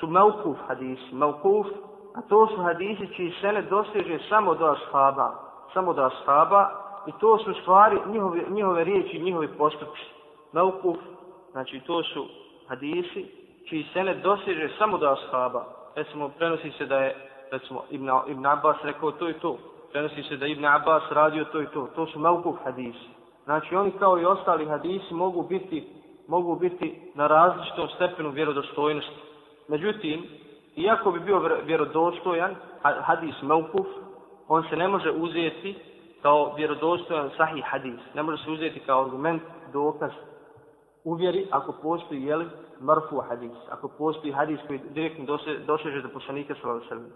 su maukuf hadisi. Maukuf, a to su hadisi čiji sene doseže samo do ashaba. Samo do ashaba. I to su stvari njihove, njihove riječi, njihovi postupci. Maukuf, znači to su hadisi čiji sene doseže samo do ashaba. Recimo, prenosi se da je, recimo, Ibn, Ibn Abbas rekao to i to. Prenosi se da Ibn Abbas radio to i to. To su maukuf hadisi. Znači, oni kao i ostali hadisi mogu biti mogu biti na različitom stepenu vjerodostojnosti. Međutim, iako bi bio vjerodostojan hadis maukuf, on se ne može uzeti kao vjerodostojan sahih hadis. Ne može se uzeti kao argument, dokaz, uvjeri ako postoji jeli, marfu hadis. Ako postoji hadis koji direktno doseže do poslanika sallallahu